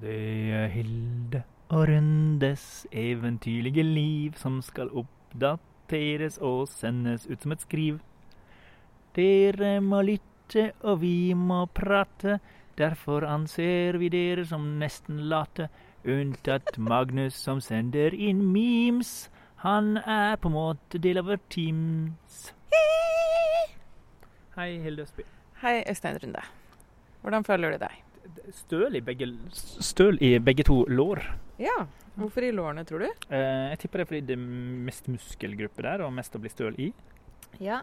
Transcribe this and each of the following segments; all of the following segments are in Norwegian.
Det er Hilde og Rundes eventyrlige liv som skal oppdateres og sendes ut som et skriv. Dere må lytte, og vi må prate. Derfor anser vi dere som nesten late, unntatt Magnus som sender inn memes. Han er på en måte del av vårt teams. Hei, Hilde Østby. Hei, Øystein Runde. Hvordan føler du deg? Støl i begge, støl i begge to lår. Ja, Hvorfor i lårene, tror du? Eh, jeg tipper det er fordi det er mest muskelgruppe der, og mest å bli støl i. Ja,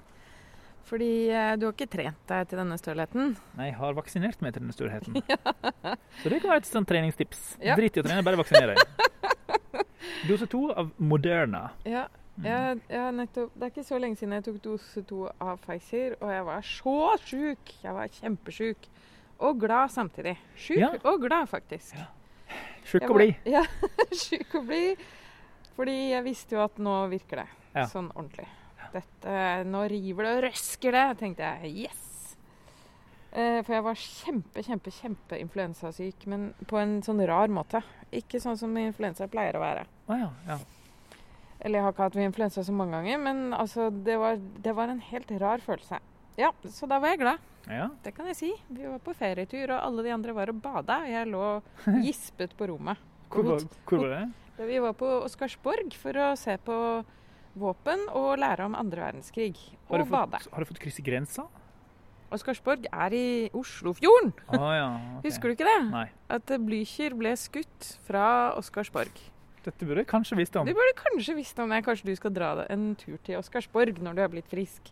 fordi eh, du har ikke trent deg til denne stølheten. Nei, jeg har vaksinert meg til denne stølheten. ja. Så det kan være et sånt treningstips. Ja. Drit i å trene, bare vaksinere deg. Dose to av Moderna. Ja, Mm. jeg, jeg nettopp, Det er ikke så lenge siden jeg tok dose to av Pfizer, og jeg var så sjuk. Jeg var kjempesjuk. Og glad samtidig. Sjuk Ja. og glad, faktisk. Ja. Sjuk og å bli. Ja, sjuk å bli. Fordi jeg visste jo at nå virker det Ja. sånn ordentlig. Dette, nå river det og røsker det, tenkte jeg. Yes! Eh, for jeg var kjempe, kjempe, kjempe influensasyk, men på en sånn rar måte. Ikke sånn som influensa pleier å være. Ah, ja, ja. Eller jeg har ikke hatt influensa så mange ganger, men altså, det, var, det var en helt rar følelse. Ja, så da var jeg glad. ja. Det kan jeg si. Vi var på ferietur, og alle de andre var og bada. Jeg lå gispet på rommet. Hvor, var, hvor var det? Vi var på Oscarsborg for å se på våpen og lære om andre verdenskrig. Og bade. har du fått krysse grensa? Oscarsborg er i Oslofjorden! Å ja. ok. Husker du ikke det? Nei. At Blücher ble skutt fra Oscarsborg. Dette burde jeg kanskje visst om. Du burde kanskje visst om det. Kanskje du skal dra en tur til Oscarsborg når du er blitt frisk.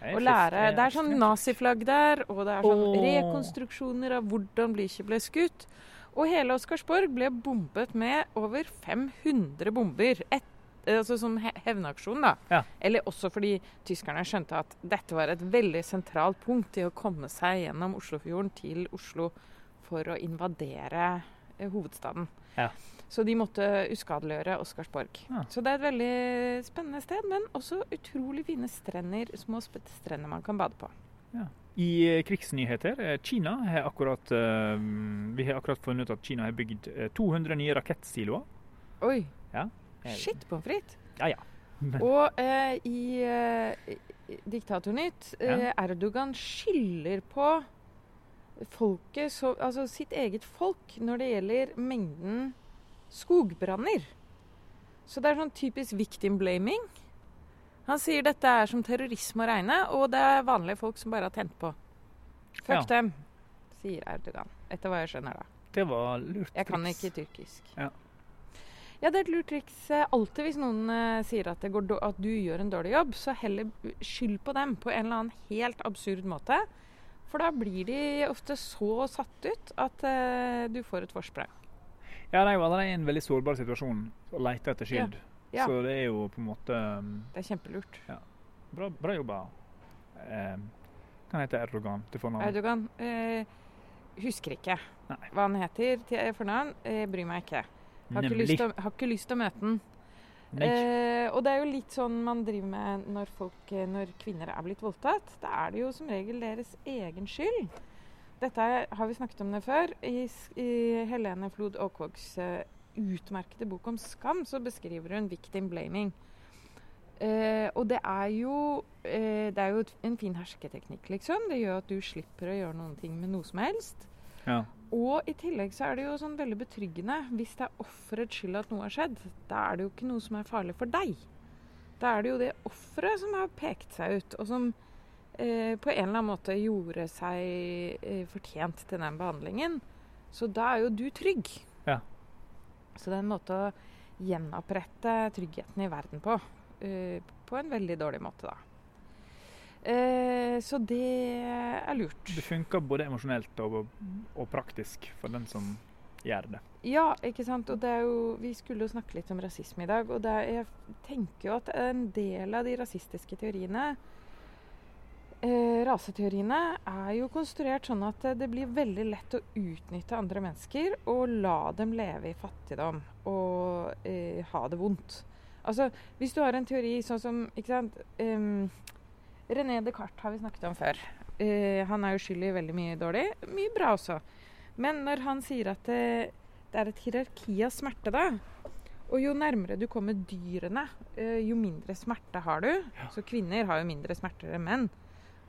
Og lære. Det er sånn naziflagg der, og det er sånn rekonstruksjoner av hvordan Blücher ble skutt. Og hele Oscarsborg ble bombet med over 500 bomber. Et, altså som he hevnaksjon, da. Ja. Eller også fordi tyskerne skjønte at dette var et veldig sentralt punkt i å komme seg gjennom Oslofjorden til Oslo for å invadere eh, hovedstaden. Ja. Så de måtte uskadeliggjøre Oscarsborg. Ja. Så det er et veldig spennende sted, men også utrolig fine strender, små strender man kan bade på. I eh, krigsnyheter, eh, Kina har akkurat eh, Vi har akkurat funnet ut at Kina har bygd eh, 200 nye rakettsiloer. Oi! Ja. Shit pommes frites! Ja, ja. Men, Og eh, i eh, Diktatornytt eh, Ja. Erdogan skylder på folket, så, altså sitt eget folk, når det gjelder mengden skogbranner. Så det er sånn typisk victim blaming. Han sier dette er som terrorisme å regne, og det er vanlige folk som bare har tent på. Fuck Ja. dem, sier Erdogan. Etter hva jeg skjønner, da. det var lurt. Jeg kan ikke tyrkisk. Ja. Ja, det er et lurt triks. eh, Alltid hvis noen eh, sier at, det går då- at du gjør en dårlig jobb, så heller skyld på dem på en eller annen helt absurd måte. For da blir de ofte så satt ut at eh, du får et forsprang. Ja, de var allerede i en veldig sårbar situasjon og lette etter skyld. Ja. Så det er jo på en måte um, Det er kjempelurt. bra, bra jobba. Eh, han heter Erdogan til fornavn. Erdogan eh, husker ikke Nei. hva han heter til fornavn. Eh, bryr meg ikke. Har Nemlig. å- ikke lyst til å møte den. Eh, og det er jo litt sånn man driver med når, folk, eh, når kvinner er blitt voldtatt. Da er det jo som regel deres egen skyld. Dette har vi snakket om det før. I, i Helene Flod Aakvågs eh, utmerkede bok om skam så beskriver hun victim blaming. Eh, og det er jo eh, Det er jo en fin hersketeknikk, liksom. Det gjør at du slipper å gjøre noen ting med noe som helst. Ja. Og i tillegg så er det jo sånn veldig betryggende hvis det er offerets skyld at noe har skjedd. Da er det jo ikke noe som er farlig for deg. Da er det jo det offeret som har pekt seg ut, og som eh, på en eller annen måte gjorde seg eh, fortjent til den behandlingen. Så da er jo du trygg. Ja. Så det er en måte å gjenopprette tryggheten i verden på. eh, på en veldig dårlig måte, da. Eh, så det er lurt. Det funker både emosjonelt og, og praktisk for den som gjør det. Ja, ikke sant. Og det er jo, vi skulle jo snakke litt om rasisme i dag. Og det er, jeg tenker jo at en del av de rasistiske teoriene, eh, raseteoriene, er jo konstruert sånn at eh, det blir veldig lett å utnytte andre mennesker og la dem leve i fattigdom og eh, ha det vondt. Altså, hvis du har en teori sånn som ikke sant, em, René Descartes har vi snakket om før. Eh, han er jo skyld i veldig mye dårlig. Mye bra også. Men når han sier at det, det er et hierarki av smerte, da. Og jo nærmere du kommer dyrene, eh, jo mindre smerte har du. Så kvinner har jo mindre smerter enn menn.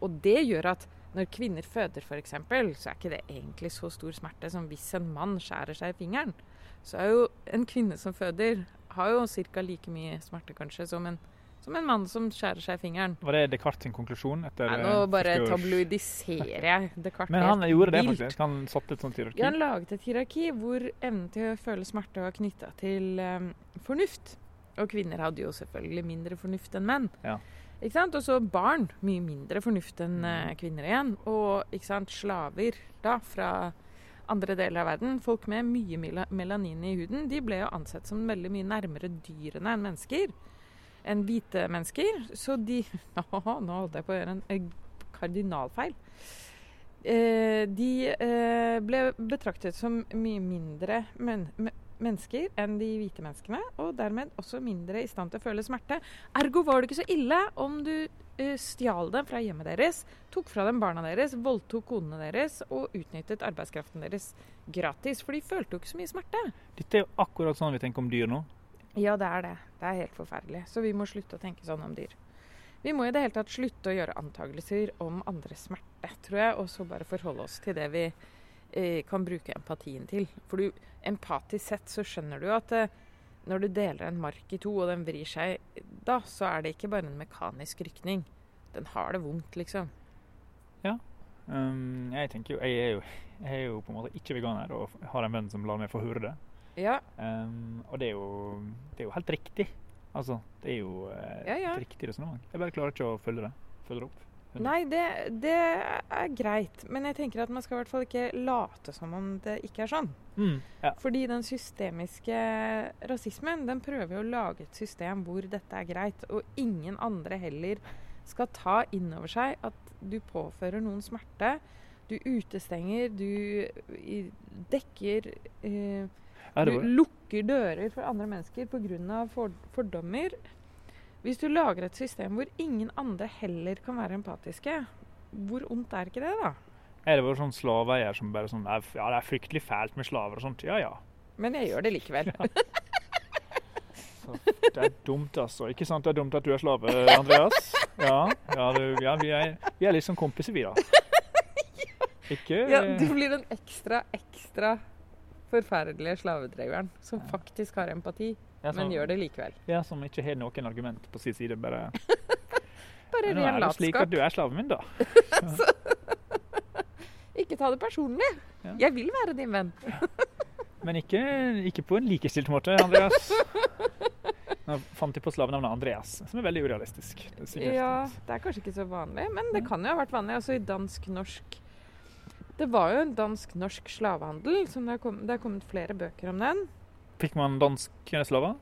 Og det gjør at når kvinner føder f.eks., så er ikke det egentlig så stor smerte som hvis en mann skjærer seg i fingeren. Så er jo en kvinne som føder, har jo ca. like mye smerte kanskje som en, som en mann som skjærer seg i fingeren. Var det Descartes sin konklusjon? Etter, Nei, nå eh, bare tabloidiserer jeg Descartes Men han gjorde det faktisk. Han satte et sånt hierarki. Ja, han laget et hierarki hvor evnen til å føle smerte var knytta til um, fornuft. Og kvinner hadde jo selvfølgelig mindre fornuft enn menn. Ja. Ikke sant? Og så barn. Mye mindre fornuft enn eh, Mm. kvinner igjen. Og ikke sant? slaver da, fra andre deler av verden, folk med mye melanin i huden, de ble jo ansett som veldig mye nærmere dyrene enn mennesker. Enn hvite mennesker. Så de Nå holdt jeg på å gjøre en eh, kardinalfeil. Eh, de eh, ble betraktet som mye mindre men me mennesker enn de hvite menneskene, og dermed også mindre i stand til å føle smerte. Ergo var det ikke så ille om du uh, stjal dem fra hjemmet deres, tok fra dem barna deres, voldtok konene deres og utnyttet arbeidskraften deres gratis. For de følte jo ikke så mye smerte. Dette er jo akkurat sånn vi tenker om dyr nå. Ja, det er det. Det er helt forferdelig. Så vi må slutte å tenke sånn om dyr. Vi må i det hele tatt slutte å gjøre antakelser om andres smerte, tror jeg, og så bare forholde oss til det vi eh, kan bruke empatien til. For du, empatisk sett så skjønner du at eh, når du deler en mark i to, og den vrir seg, da så er det ikke bare en mekanisk rykning. Den har det vondt, liksom. Um, jeg tenker jo jeg, er jo jeg er jo på en måte ikke veganer og har en venn som lar meg få høre det. Ja, Um, og det er, jo, det er jo helt riktig. Altså, det er jo eh, Ja, ja. et riktig resonnement. Jeg bare klarer ikke å følge det. Følge det opp. Nei, det, det er greit. Men jeg tenker at man skal i hvert fall ikke late som om det ikke er sånn. Mm, ja. Fordi den systemiske rasismen den prøver jo å lage et system hvor dette er greit, og ingen andre heller skal ta inn over seg at du påfører noen smerte. Du utestenger, du dekker eh, Du lukker dører for andre mennesker pga. For, fordommer. Hvis du lager et system hvor ingen andre heller kan være empatiske, hvor ondt er ikke det, da? er det bare sånn slaveeier som bare sånn Ja, det er fryktelig fælt med slaver og sånt. Ja ja. Men jeg gjør det likevel. Ja. det er dumt, altså. Ikke sant det er dumt at du er slave, Andreas? Ja, ja, du, ja vi, er, vi er liksom kompiser, vi, da. Ikke Ja, du blir den ekstra, ekstra forferdelige slavedreveren som faktisk har empati, ja, men gjør det likevel. Ja, som ikke har noen argument på sin side. Bare Bare Nå er det slik at du er slaven min, da. Ikke ta det personlig. Ja. Jeg vil være din venn. Men ikke, ikke på en likestilt måte, Andreas. Nå fant jeg på slavenavnet Andreas, som er veldig urealistisk. Det er Ja, det er kanskje ikke så vanlig, men det kan jo ha vært vanlig. Altså i dansk-norsk Det var jo en dansk-norsk slavehandel, som det har, kommet, det har kommet flere bøker om den. Fikk man danske slaver?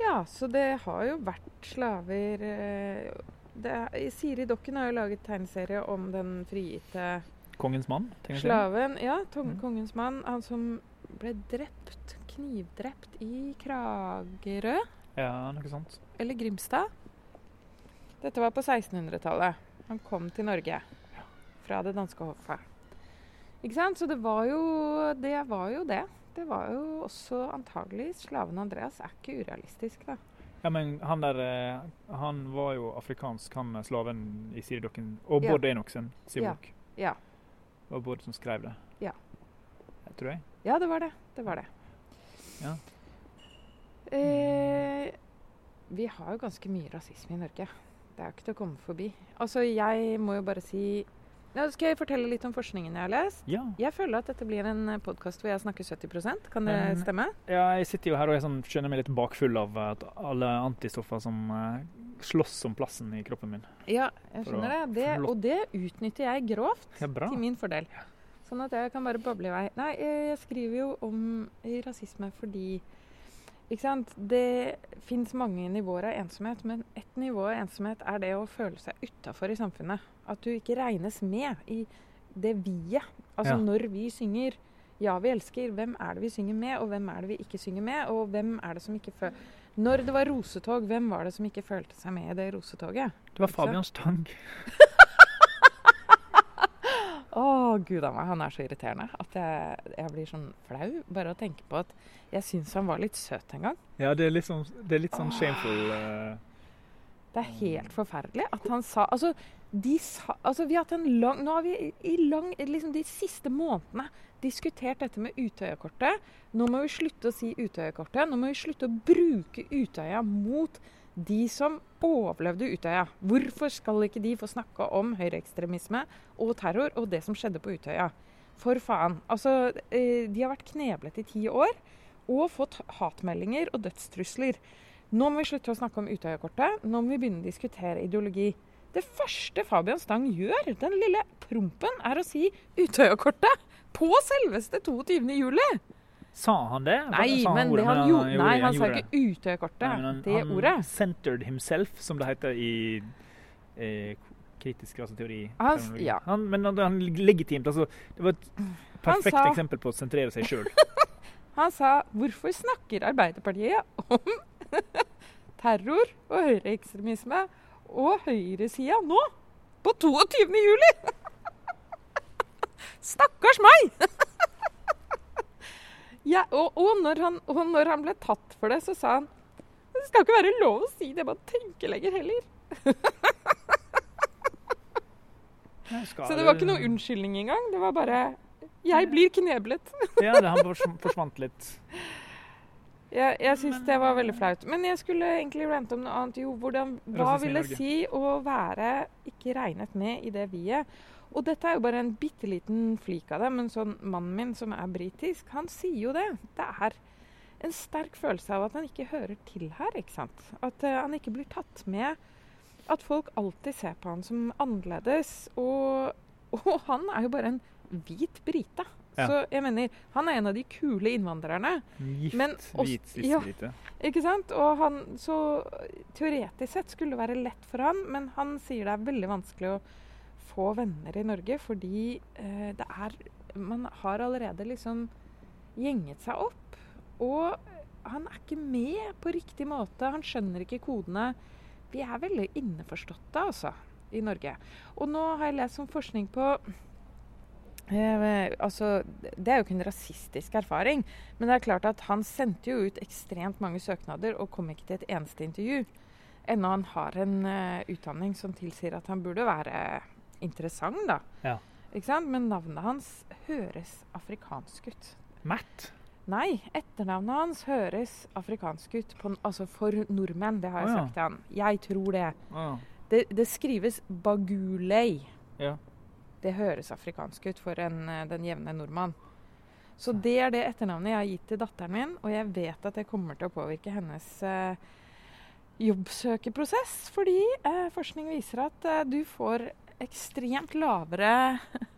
Ja, så det har jo vært slaver eh, det er, Siri Dokken har jo laget tegneserie om den frigitte Kongens mann? slaven. Ja, tong, mm. kongens mann. Han som ble drept, knivdrept i Kragerø. Ja, noe sånt. eller Grimstad. Dette var på 1600-tallet. Han kom til Norge fra det danske hoffet. Ikke sant? Så det var jo det. Var jo det. Det var jo også antagelig Slaven Andreas er ikke urealistisk, da. Ja, men han der eh, Han var jo afrikansk, han slaven i Siridokken. Og Og Ja. Bård Enoksen sin Ja. bok. Ja. Det var Bård som skrev det. Ja. Jeg tror jeg. Ja, det var det. Det var det. Ja. Eh, vi har jo ganske mye rasisme i Norge. Det er jo ikke til å komme forbi. Altså, jeg må jo bare si Nå skal jeg fortelle litt om forskningen jeg har lest. Ja. Jeg føler at dette blir en podkast hvor jeg snakker 70% Kan det stemme? ja, jeg sitter jo her og jeg sånn, skjønner meg litt bakfull av at alle antistoffer som eh, slåss om plassen i kroppen min. Ja, jeg skjønner det. det. Og det utnytter jeg grovt Ja, til min fordel. Sånn at jeg kan bare bable i vei. Nei, jeg jeg skriver jo om rasisme fordi ikke sant? Det fins mange nivåer av ensomhet, men ett nivå av ensomhet er det å føle seg utafor i samfunnet. At du ikke regnes med i det vi-et. Altså Ja. når vi synger 'Ja, vi elsker', hvem er det vi synger med, og hvem er det vi ikke synger med? Og hvem er det som ikke føler Når det var rosetog, hvem var det som ikke følte seg med i det rosetoget? Det var? Fabian Stang. Å, gud a meg, han er så irriterende at jeg, jeg blir sånn flau bare å tenke på at jeg syns han var litt søt en gang. Ja, det er litt sånn, det er litt sånn shameful uh... Det er helt forferdelig at han sa Altså, sa, altså vi har hatt en lang Nå har vi i lang, liksom de siste månedene diskutert dette med Utøya-kortet. Nå må vi slutte å si Utøya-kortet. Nå må vi slutte å bruke Utøya mot de som overlevde Utøya. Hvorfor skal ikke de få snakke om høyreekstremisme og terror og det som skjedde på Utøya? For faen. Altså, eh, de har vært kneblet i ti år og fått hatmeldinger og dødstrusler. Nå må vi slutte å snakke om Utøya-kortet. Nå må vi begynne å diskutere ideologi. Det første Fabian Stang gjør, den lille prompen, er å si Utøya-kortet på selveste 22. juli. Sa han det? Nei, han men det han, han gjorde, nei, han sa ikke Utøya-kortet. han, Det han ordet. centered himself, som det heter i eh, kritisk raseteori. Han- terminologi. ja. Han, men han, han legitimt. Altså, det var et perfekt sa- eksempel på å sentrere seg sjøl. Han sa 'Hvorfor snakker Arbeiderpartiet om terror og høyreekstremisme og høyresida nå? På 22. juli?' Stakkars meg! ja, og, og, når han, og når han ble tatt for det, så sa han det skal ikke være lov å si det man tenker lenger heller. Så det var ikke noe unnskyldning engang. Det var bare 'Jeg blir kneblet'. ja, det, han forsvant litt. Jeg, jeg syns det var veldig flaut. Men jeg skulle egentlig rante om noe annet. Jo, hvordan, hva vil det si å være ikke regnet med i det vi-et? Og dette er jo bare en bitte liten flik av det, men sånn mannen min som er britisk, han sier jo det. Det er en sterk følelse av at han ikke hører til her, ikke sant. At uh, han ikke blir tatt med. At folk alltid ser på han som annerledes. Og, og han er jo bare en hvit brite. Ja. Så jeg mener, han er en av de kule innvandrerne. Gift, Men også, hvit, ja. Ikke sant? Og han, så teoretisk sett skulle det være lett for han, men han sier det er veldig vanskelig å få venner i Norge fordi eh, det er Man har allerede liksom gjenget seg opp. Og han er ikke med på riktig måte. Han skjønner ikke kodene. Vi er veldig innforståtte, altså, i Norge. Og nå har jeg lest om forskning på Eh, altså, det er jo ikke en rasistisk erfaring, men det er klart at han sendte jo ut ekstremt mange søknader og kom ikke til et eneste intervju. Ennå han har en uh, utdanning som tilsier at han burde være interessant, da. Ja. Ikke sant? Men navnet hans høres afrikansk ut. Matt? Nei, etternavnet hans høres afrikansk ut, på, altså for nordmenn. Det har jeg oh, ja. sagt til han. Jeg tror det. Oh. Det, det skrives Bagulei. ja. Det høres afrikansk ut for en, eh, den jevne nordmann. Så det er det etternavnet jeg har gitt til datteren min, og jeg vet at det kommer til å påvirke hennes eh, jobbsøkeprosess. Fordi eh, forskning viser at eh, du får ekstremt lavere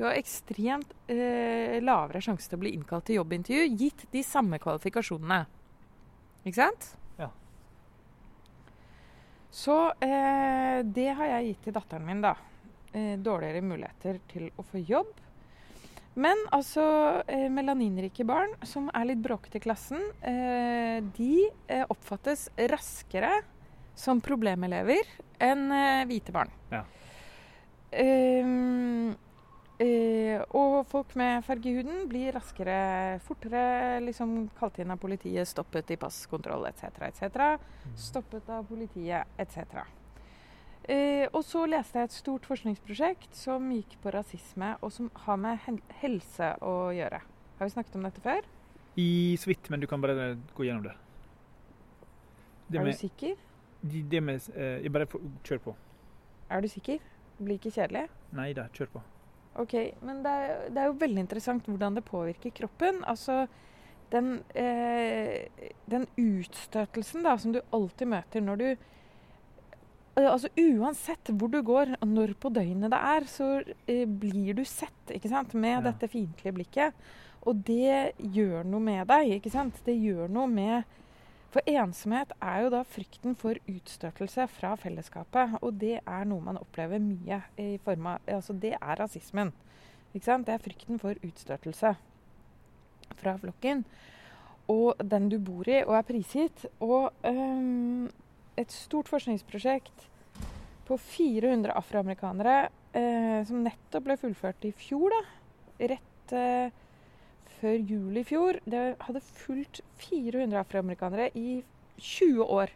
Du har ekstremt eh, lavere sjanse til å bli innkalt til jobbintervju gitt de samme kvalifikasjonene. Ikke sant? Ja. Så eh, det har jeg gitt til datteren min, da eh, dårligere muligheter til å få jobb. Men altså, eh, melaninrike barn som er litt bråkete i klassen, eh, de eh, oppfattes raskere som problemelever enn eh, hvite barn. Ja. Eh, og folk med farge i huden blir raskere, fortere liksom kalt inn av politiet, stoppet i passkontroll etc., etc. Stoppet av politiet etc. Eh, og så leste jeg et stort forskningsprosjekt som gikk på rasisme, og som har med helse å gjøre. Har vi snakket om dette før? I så vidt, men du kan bare gå gjennom det. Det er med, du sikker? de- det med eh, Bare kjør på. Er du sikker? Det blir ikke kjedelig? Nei da, kjør på. Ok, men det er, det er jo veldig interessant hvordan det påvirker kroppen. Altså, den, eh, den utstøtelsen da, som du alltid møter når du Altså Uansett hvor du går, når på døgnet det er, så eh, blir du sett ikke sant? med Ja. dette fiendtlige blikket. Og det gjør noe med deg. ikke sant? Det gjør noe med For ensomhet er jo da frykten for utstøtelse fra fellesskapet. Og det er noe man opplever mye i form av Altså det er rasismen. Ikke sant? Det er frykten for utstøtelse fra flokken. Og den du bor i og er prisgitt. Og øhm, et stort forskningsprosjekt på 400 afroamerikanere eh, som nettopp ble fullført i fjor, da, rett eh, før jul i fjor, det hadde fulgt 400 afroamerikanere i 20 år.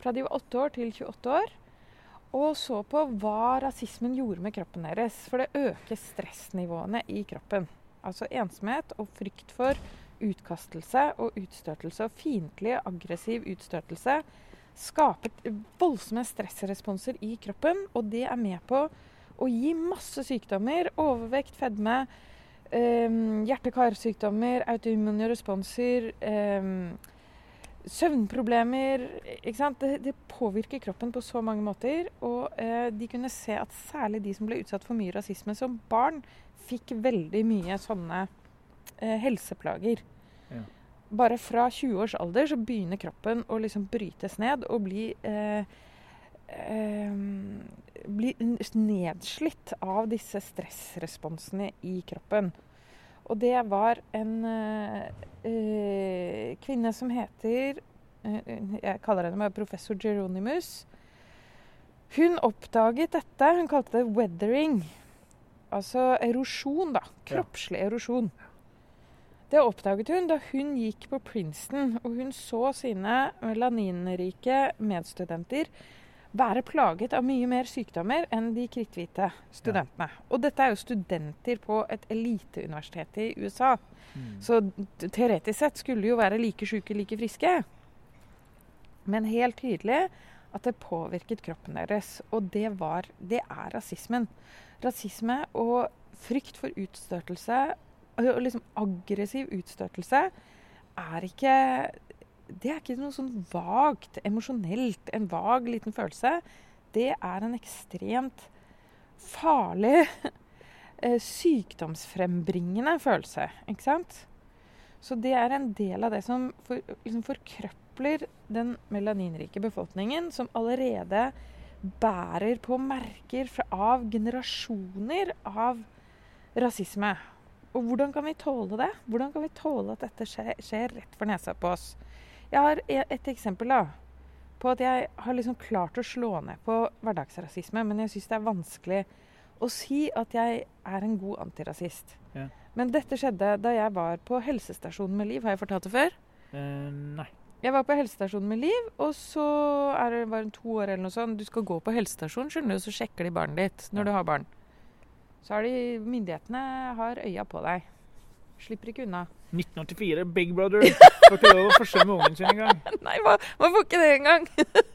Fra de var 8 år til 28 år. Og så på hva rasismen gjorde med kroppen deres. For det øker stressnivåene i kroppen. Altså ensomhet og frykt for utkastelse og utstøtelse og fiendtlig, aggressiv utstøtelse skaper voldsomme stressresponser i kroppen. Og det er med på å gi masse sykdommer. Overvekt, fedme, eh, hjerte-karsykdommer, autoimmune responser. eh, søvnproblemer det, det, påvirker kroppen på så mange måter. Og eh, de kunne se at særlig de som ble utsatt for mye rasisme som barn, fikk veldig mye sånne eh, helseplager. Ja. Bare fra 20 års alder så begynner kroppen å liksom brytes ned og bli eh, eh bli nedslitt av disse stressresponsene i kroppen. Og det var en eh, kvinne som heter uh, Jeg kaller henne professor Geronimus. Hun oppdaget dette. Hun kalte det 'weathering'. Altså erosjon, da. Kroppslig erosjon. Det oppdaget hun da hun gikk på Princeton og hun så sine melaninrike medstudenter være plaget av mye mer sykdommer enn de kritthvite studentene. Ja. Og dette er jo studenter på et eliteuniversitet i USA. Mm. Så teoretisk sett skulle de jo være like syke, like friske. Men helt tydelig at det påvirket kroppen deres. Og det, var, det er rasismen. Rasisme og frykt for utstøtelse, liksom aggressiv utstøtelse, er ikke det er ikke noe sånn vagt, emosjonelt, en vag liten følelse. Det er en ekstremt farlig, eh, sykdomsfrembringende følelse. Ikke sant? Så det er en del av det som for, liksom forkrøpler den melaninrike befolkningen, som allerede bærer på merker fra, av generasjoner av rasisme. Og hvordan kan vi tåle det? Hvordan kan vi tåle at dette skjer, skjer rett for nesa på oss? Jeg har e- et eksempel da, på at jeg har liksom klart å slå ned på hverdagsrasisme, men jeg syns det er vanskelig å si at jeg er en god antirasist. Ja. Men dette skjedde da jeg var på helsestasjonen med Liv. Har jeg fortalt det før? Eh, nei. Jeg var på helsestasjonen med Liv, og så er det bare to år eller noe sånt. Du skal gå på helsestasjonen, skjønner du, så sjekker de barnet ditt når ja. du har barn. Så har de Myndighetene har øya på deg. Slipper ikke unna. 1984, Big Brother. Får ikke lov å forsømme ungen sin engang. Nei, man, man får ikke det engang.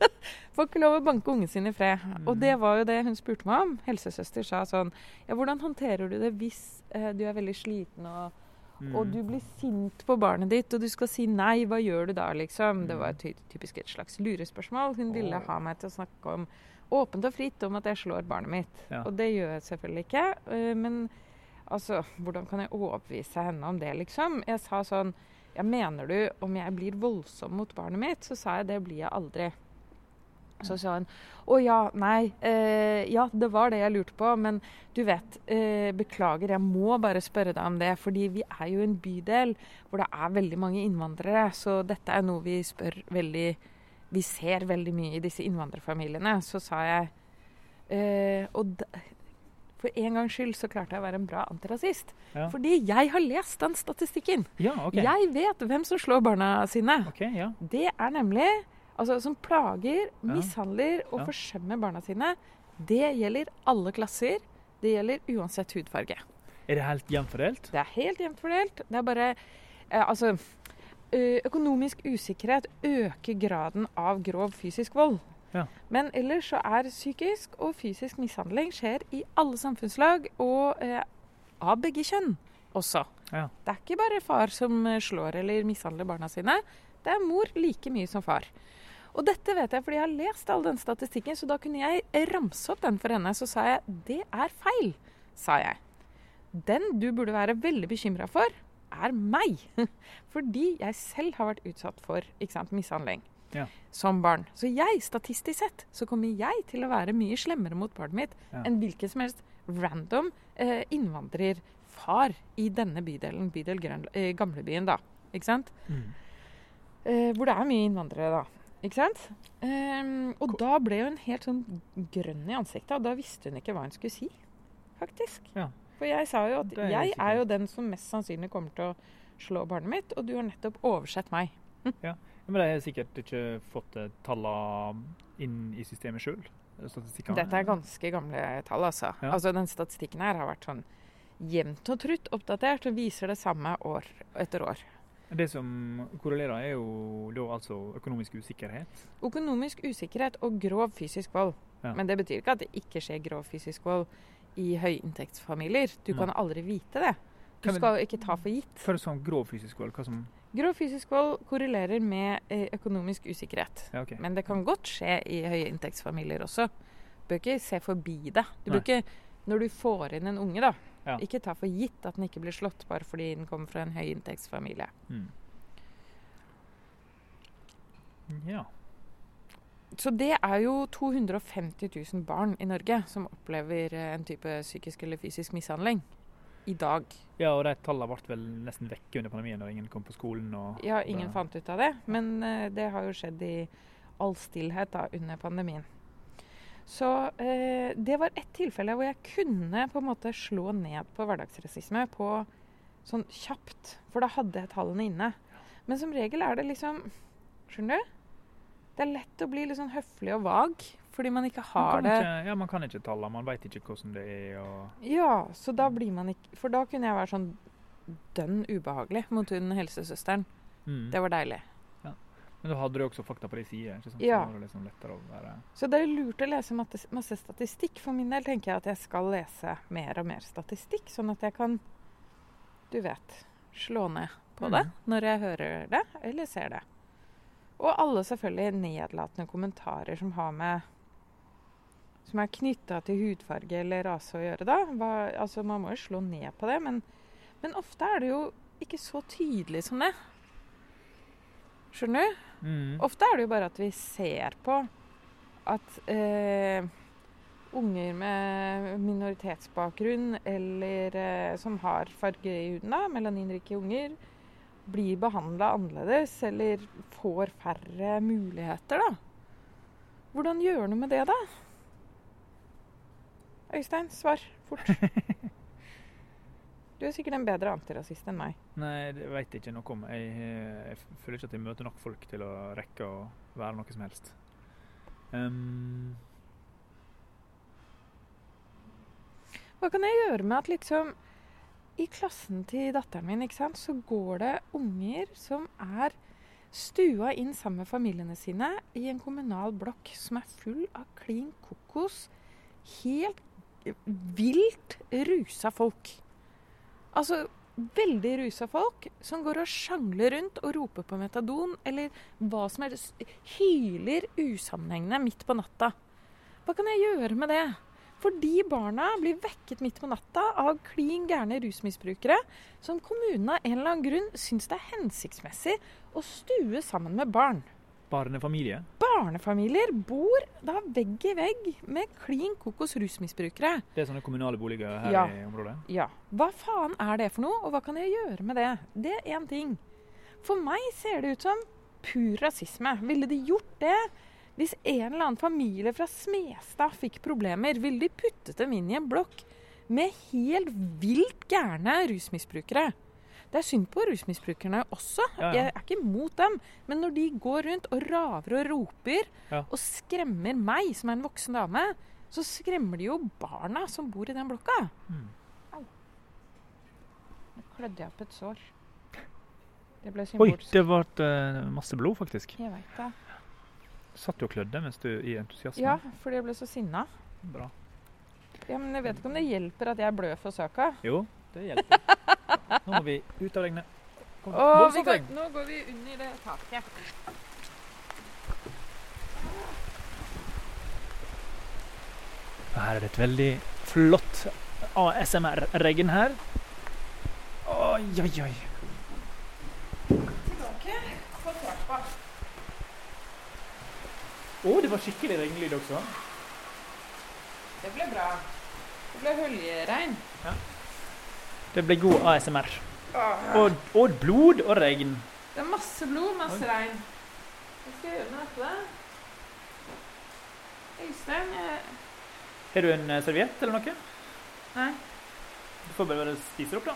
får ikke lov å banke ungen sin i fred. Mm. Og det var jo det hun spurte meg om. Helsesøster sa sånn Ja, hvordan håndterer du det hvis eh, du er veldig sliten og, mm. og, du blir sint på barnet ditt, og du skal si nei, hva gjør du da, liksom? Det var ty typisk et slags lurespørsmål. Hun ville ha meg til å snakke om åpent og fritt om at jeg slår barnet mitt. Ja. Og det gjør jeg selvfølgelig ikke. Uh, men Altså, hvordan kan jeg overbevise henne om det, liksom? Jeg sa sånn Ja, mener du om jeg blir voldsom mot barnet mitt? Så sa jeg det blir jeg aldri. Så sa hun å ja, nei. Eh, ja, det var det jeg lurte på. Men du vet, eh, beklager, jeg må bare spørre deg om det. Fordi vi er jo en bydel hvor det er veldig mange innvandrere. Så dette er noe vi spør veldig Vi ser veldig mye i disse innvandrerfamiliene. Så sa jeg eh, Og for en gangs skyld så klarte jeg å være en bra antirasist. Ja. Fordi jeg har lest den statistikken. Ja, okay. Jeg vet hvem som slår barna sine. Okay, ja. Det er nemlig altså, som plager, mishandler og forsømmer barna sine. Det gjelder alle klasser. Det gjelder uansett hudfarge. Er det helt jevnt fordelt? Det er helt jevnt fordelt. Det er bare eh, Altså Økonomisk usikkerhet øker graden av grov fysisk vold. Ja. Men ellers så er psykisk og fysisk mishandling skjer i alle samfunnslag, og eh, av begge kjønn også. Ja. Det er ikke bare far som eh, slår eller mishandler barna sine. Det er mor like mye som far. Og dette vet jeg fordi jeg har lest all den statistikken, så da kunne jeg ramse opp den for henne. Så sa jeg det er feil, sa jeg. Den du burde være veldig bekymra for, er meg. Fordi jeg selv har vært utsatt for sant, mishandling ja. som barn. Så jeg, statistisk sett, så kommer jeg til å være mye slemmere mot barnet mitt ja. enn hvilken som helst random eh, innvandrerfar i denne bydelen, bydel Grøn, eh, Gamlebyen, da. Ikke sant? Mm. Eh, hvor det er mye innvandrere, da. Ikke sant? Um, og da ble hun helt sånn grønn i ansiktet, og da visste hun ikke hva hun skulle si. faktisk. Ja. For jeg sa jo at jeg er jo den som mest sannsynlig kommer til å slå barnet mitt, og du har nettopp oversett meg. ja, Men de har sikkert ikke fått eh, tallene inn i systemet sjøl? Statistikkene? Dette er ganske gamle tall, altså. Ja. Altså Den statistikken her har vært sånn jevnt og trutt oppdatert og viser det samme år etter år. Det som korrelerer, er jo da altså økonomisk usikkerhet. Økonomisk usikkerhet og grov fysisk vold. Ja. Men det betyr ikke at det ikke skjer grov fysisk vold i høyinntektsfamilier. Du kan aldri vite det. Du skal ikke ta for gitt. For sånn grov fysisk vold, hva som Grov fysisk vold korrelerer med eh, økonomisk usikkerhet. Ja, okay. Men det kan godt skje i høyinntektsfamilier også. Du bør ikke se forbi det. Du bør ikke, når du får inn en unge, da, Ja. ikke ta for gitt at den ikke blir slått bare fordi den kommer fra en høyinntektsfamilie. Mm. Ja. Så det er jo 250 000 barn i Norge som opplever eh, en type psykisk eller fysisk mishandling i dag. ja, og de tallene ble vel nesten vekke under pandemien når ingen kom på skolen. Og Ja, ingen det. fant ut av det, men eh, det har jo skjedd i all stillhet da, under pandemien. Så eh, det var ett tilfelle hvor jeg kunne på en måte slå ned på hverdagsrasisme på sånn kjapt, for da hadde jeg tallene inne. Men som regel er det liksom Skjønner du? Det er lett å bli litt sånn høflig og vag fordi man ikke har man det ikke, ja, man kan ikke tallene, man veit ikke hvordan det er. Og, Ja, så da blir man ikke For da kunne jeg være sånn dønn ubehagelig mot hun helsesøsteren. mm. Det var deilig. Men da hadde du også fakta på de sider. ikke sant? Ja. Så var det liksom lettere å være Så det er lurt å lese masse statistikk. For min del tenker jeg at jeg skal lese mer og mer statistikk, sånn at jeg kan, du vet, slå ned på det Mhm. når jeg hører det eller ser det. Og alle selvfølgelig nedlatende kommentarer som har med som er knytta til hudfarge eller rase å gjøre, da. Hva, altså, man må jo slå ned på det, men, men ofte er det jo ikke så tydelig som det. Skjønner du? mm. Ofte er det jo bare at vi ser på at eh, unger med minoritetsbakgrunn eller eh, som har farge i huden, da, melaninrike unger, blir behandla annerledes eller får færre muligheter, da. Hvordan gjør noe med det, da? Øystein, svar fort. Du er sikkert en bedre antirasist enn meg. Nei, det veit jeg ikke noe om. Jeg, jeg føler ikke at jeg møter nok folk til å rekke å være noe som helst. Um, Hva kan jeg gjøre med at liksom I klassen til datteren min ikke sant, så går det unger som er stua inn sammen med familiene sine i en kommunal blokk som er full av klin kokos, helt vilt rusa folk. Altså veldig rusa folk som går og sjangler rundt og roper på metadon eller hva som helst. Hyler usammenhengende midt på natta. Hva kan jeg gjøre med det? For de barna blir vekket midt på natta av klin gærne rusmisbrukere som kommunen av en eller annen grunn syns det er hensiktsmessig å stue sammen med barn. barnefamilie. Barnefamilier bor da vegg i vegg med klin kokos rusmisbrukere. Det er sånne kommunale boliger her Ja. i området. Ja, hva faen er det for noe, og hva kan jeg gjøre med det? Det er én ting. For meg ser det ut som pur rasisme. Ville de gjort det hvis en eller annen familie fra Smestad fikk problemer? Ville de puttet dem inn i en blokk med helt vilt gærne rusmisbrukere? Det er synd på rusmisbrukerne også. Ja, ja. Jeg er ikke imot dem. Men når de går rundt og raver og roper Ja. og skremmer meg, som er en voksen dame, så skremmer de jo barna som bor i den blokka. Mm. Nå klødde jeg opp et sår. Det ble Oi, det ble eh, masse blod, faktisk. Jeg veit det. Satt du og klødde mens du i entusiasme? Ja, fordi jeg ble så sinna. Bra. Ja, men jeg vet ikke om det hjelper at jeg blør for søka. Jo, det hjelper. Nå må vi ut av regnet. Kom, Å, vi går, nå går vi under det taket. Her er det et veldig flott ASMR-regn her. Oi, oi, oi. Tilbake på trappa. Å, det var skikkelig regnlyd også. Det ble bra. Det ble høljeregn. Det ble god ASMR. Åh, Og, og blod og regn. Det er masse blod, masse regn. Hva skal jeg gjøre med dette? Øystein, jeg, Har du en eh, serviett eller noe? Nei. Du får bare spise opp, da.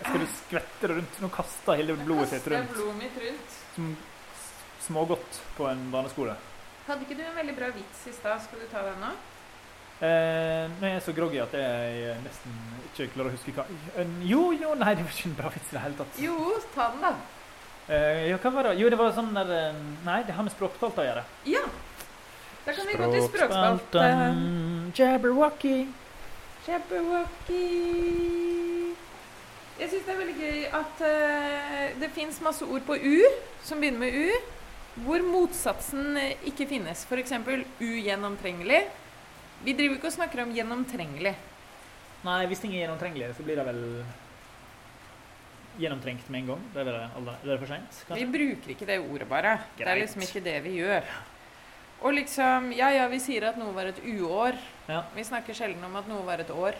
Skal du skvette det rundt? Nå kaster hele blodet sitt rundt. blodet mitt rundt. Som smågodt på en barneskole. Hadde ikke du en veldig bra vits i stad? Skal du ta den nå? Eh, er jeg så groggy at jeg nesten ikke klarer å huske hva Eh, Jo, jo, nei, det var ikke en bra vits i det hele tatt. Jo, ta den, da. Eh, ja, hva var det? Jo, det var sånn der eh, Nei, det har med språkspalta å gjøre. Ja. Da kan vi gå til språkspalte. Jabberwocky. Jabberwocky. Jeg syns det er veldig gøy at uh, det fins masse ord på U som begynner med U, hvor motsatsen eh, ikke finnes. F.eks. ugjennomtrengelig. Vi driver ikke og snakker om gjennomtrengelig. Nei, hvis ting er gjennomtrengelig, så blir det vel gjennomtrengt med en gang. Det er det, det er for seint, Vi bruker ikke det ordet, bare. Det er liksom ikke det vi gjør. Og liksom Ja, ja, vi sier at noe var et uår. Ja. Vi snakker sjelden om at noe var et år.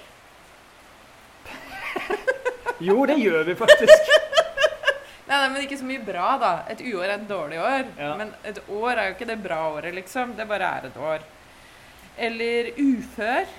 Jo, det gjør vi faktisk. Nei, nei, men ikke så mye bra, da. Et uår er et dårlig år. Ja. Men et år er jo ikke det bra året, liksom. Det bare er et år. Eller ufør.